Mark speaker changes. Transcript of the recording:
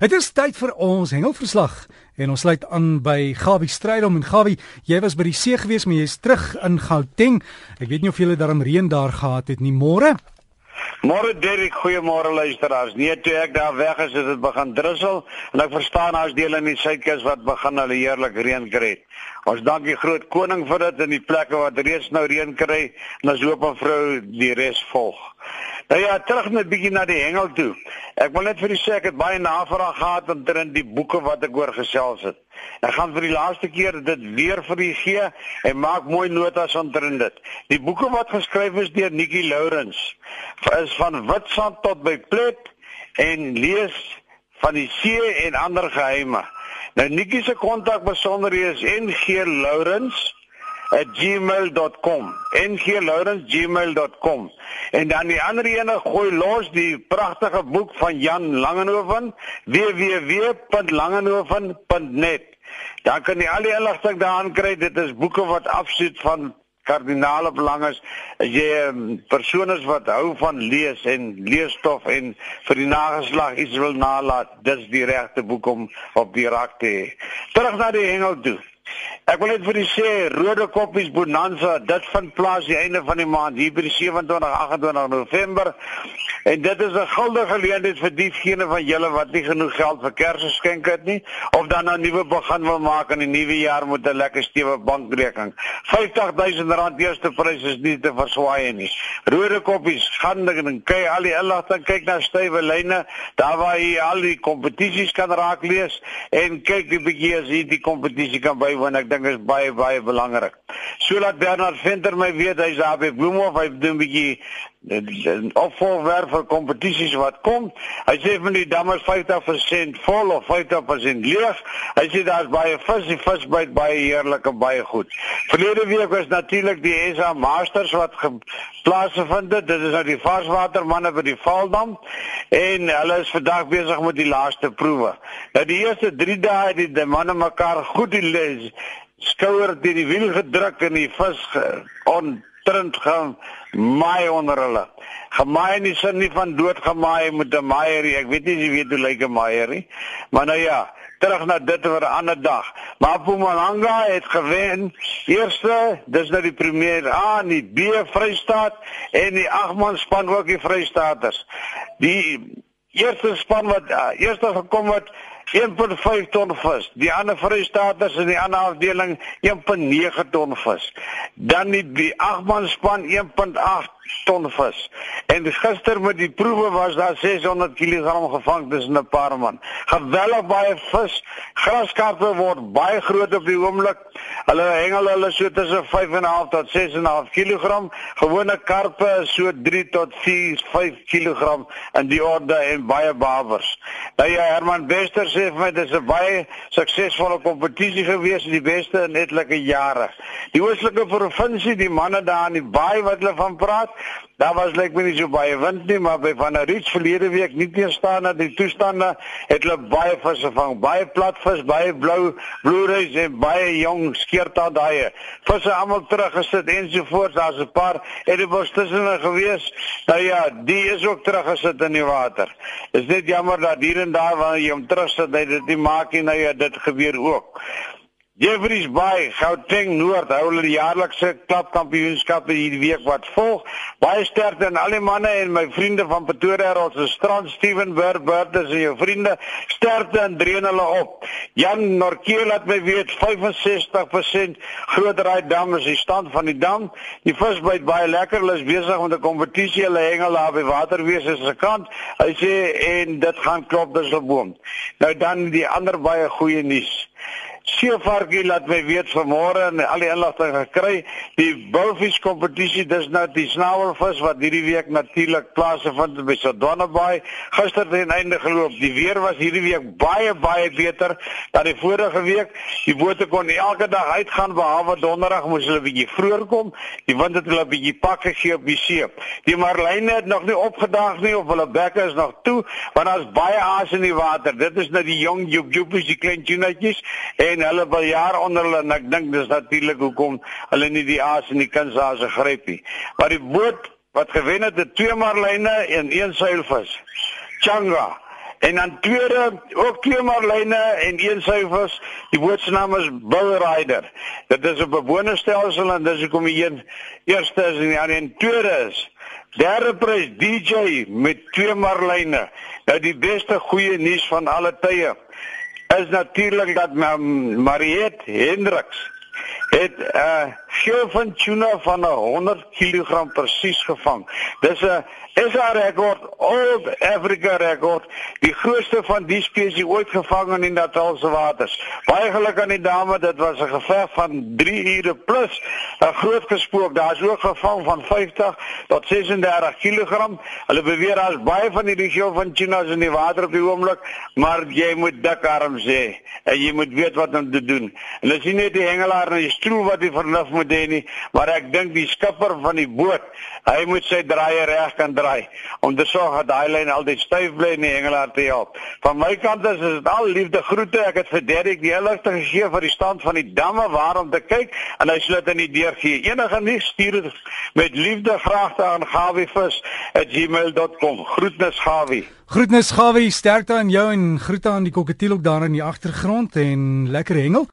Speaker 1: Dit is tyd vir ons hengelverslag en ons sluit aan by Gawie Strydom en Gawie, jy was by die see gewees, maar jy's terug in Gauteng. Ek weet nie of jy darm reën daar gehad het nie. Môre?
Speaker 2: Môre Derek, goeiemôre luisteraars. Nee, toe ek daar weg is, het dit begin drussel en ek verstaan daar's dele in die suidkus wat begin hulle heerlik reën kry. Ons dank die groot koning vir dit in die plekke wat reeds nou reën kry en ons hoop 'n vrou die res volg. Nou ja, terug net bietjie na die hengel toe. Ek wil net vir u sê ek het baie navraag gehad omtrent die boeke wat ek oor gesels het. Ek gaan vir die laaste keer dit weer vir u gee en maak mooi notas omtrent dit. Die boeke wat geskryf is deur Nikki Lourens is van Witstrand tot by Plet en lees van die see en ander geheime. Nou Nikki se kontak besonderhede is NG Lourens @gmail.com nglaurens@gmail.com en dan die ander ene gooi los die pragtige boek van Jan Langenhoven www.langenhoven.net dan kan jy al die inligting daaraan kry. Dit is boeke wat afsoet van kardinale belang is. As jy 'n um, persoon is wat hou van lees en leesstof en vir die nageslag iets wil nalat dis die regte boek om op die rak te hê. Terug na die hengel toe Ek wil net vir u sê Rode Koppies Bonanza, dit vind plaas die einde van die maand hier by die 27 28 November. En dit is 'n guldige geleentheid vir diegene van julle wat nie genoeg geld vir Kersgeskenk het nie of dan 'n nuwe begin wil maak in die nuwe jaar met 'n lekker stewige bankrekening. R50000 eerste prys is nie te verswaai nie. Rode Koppies, gaan dan kyk al die inligting, kyk na stywe lyne, daar waar jy al die kompetisies kan raak lees en kyk die bietjie as jy die kompetisie kan bywoon. Ek dink is baie baie belangrik. So laat Bernard Venter my weet hy's daar by Bloemhof, hy doen 'n bietjie opvolwerk vir kompetisies wat kom. Hy sê van die damme is 50% vol of 50% leeg. Hy sê daar's baie vis, die vis byt baie heerlik en baie goed. Verlede week was natuurlik die SA Masters wat plaasgevind het. Dit is nou die varswatermanne by die Valdam en hulle is vandag besig met die laaste proewe. Nou die eerste 3 dae het die manne mekaar goed die les skouer deur die wiel gedruk en die vis on trend gaan maai onder hulle. Gemaai nie sin nie van dood gemaai met 'n maaierie. Ek weet nie jy weet hoe lyk 'n maaierie. Maar nou ja, terug na dit vir 'n ander dag. Maar Mpumalanga het gewen. Eerste, dis nou die premier A, die B Vrystaat en die agman span ook die Vrystaaters. Die eerste span wat uh, eerste gekom het 1.5 ton vis. Die ander Vrystaaters in die ander afdeling 1.9 ton vis. Dan die, die agman span 1.8 ton vis. En gister met die proewe was daar 600 kg gevang tussen 'n paar man. Geweldig baie vis. Graskarpe word baie groot op die oomblik. Hulle hengel hulle so tussen 5.5 tot 6.5 kg. Gewone karpe so 3 tot 4, 5 kg in die orde en baie bawers. Nou ja, Herman Wester sê vir my dis 'n baie suksesvolle kompetisie gewees, die beste in etlike jare. Die oostelike provinsie, die manne daar in die baai wat hulle van praat, Daar was lyk my nie so baie wind nie, maar by van 'n reeds verlede week nie teenstaan dat die toestande het hulle baie visse vang, baie platvis, baie blou bloereis en baie jong skeerta daai. Visse almal teruggesit ensovoorts, daar's 'n paar edibos tussen gewees. Nou ja, die is ook teruggesit in die water. Is net jammer dat hier en daar wanneer jy hom terugsit, dit nie maak nie nou ja, dit gebeur ook. Jeffreys Bay, Gauteng Noord hou hulle die jaarlikse klapkampioenskappe hierdie week wat volg. Baie sterkte aan al die manne en my vriende van Pretoria, ons is Strand Steven Burberg en jou vriende. Sterkte en dreun hulle op. Jan Norkeel laat my weet 65% groter daai dam is die stand van die dam. Die vis byt baie lekker. Hulle is besig met 'n kompetisie. Hulle hengel daar by waterwese se kant. Hy sê en dit gaan klop dis op boom. Nou dan die ander baie goeie nuus. Seevarkie laat my weet vanmôre en al die inligting gekry. Die bulfish kompetisie dis nou die snavelvis wat hierdie week natuurlik plaasgevind het by Sodwana Bay. Gister het aan einde geloop. Die weer was hierdie week baie baie beter dan die vorige week. Die bote kon elke dag uitgaan behalwe donderdag moes hulle bietjie vroeër kom. Die wind het hulle bietjie pak gegee op die see. Die marline het nog nie opgedaag nie of hulle bekke is nog toe want daar's baie aas in die water. Dit is nou die jong joepjoepies, die klein tunetjies en hulle wil jaar onder hulle en ek dink dis natuurlik hoekom hulle nie die aas en die kunshaase gryp nie. Maar die boot wat gewen het het twee marline en een seilvis. Changa En dan tweede ook twee marline en een suiwers. Die boot se naam is Bull Rider. Dit is 'n bewonerstelsel en dis hoekom die een eerste is en die ander en tweede is. Derde prys DJ met twee marline. Nou die beste goeie nuus van alle tye is natuurlik dat Mariet Hendriks het 'n uh, geel van tuna van 100 kg presies gevang. Dis 'n 'n rekord, old Africa rekord, die grootste van die spesies ooit gevang in die Natalse waters. Baie geluk aan die dame, dit was 'n geveg van 3 ure plus 'n groot gespook. Daar's ook gevang van 50 tot 36 kg. Hulle beweer daar's baie van hierdie geel van tunas in die water op die oomblik, maar jy moet dik arms hê en jy moet weet wat om te doen. En dis nie net die hengelaar en die stroom wat die vernuf moet hê nie, maar ek dink die skipper van die boot, hy moet sy draaier reg kan draai om te sorg dat daai lyn altyd styf bly en die hengelaar te help. Van my kant is dit al liefde groete. Ek het vir Derek die inligting gegee vir die stand van die damme waarom te kyk en hy sluit in die deur gee. Enige nuus stuur dit met liefde graagte aan gawivis@gmail.com. Groetnis Gawie.
Speaker 1: Groetnis Gawie, sterkte aan jou en groete aan die kokketiel ook daar in die agtergrond en lekker hengel.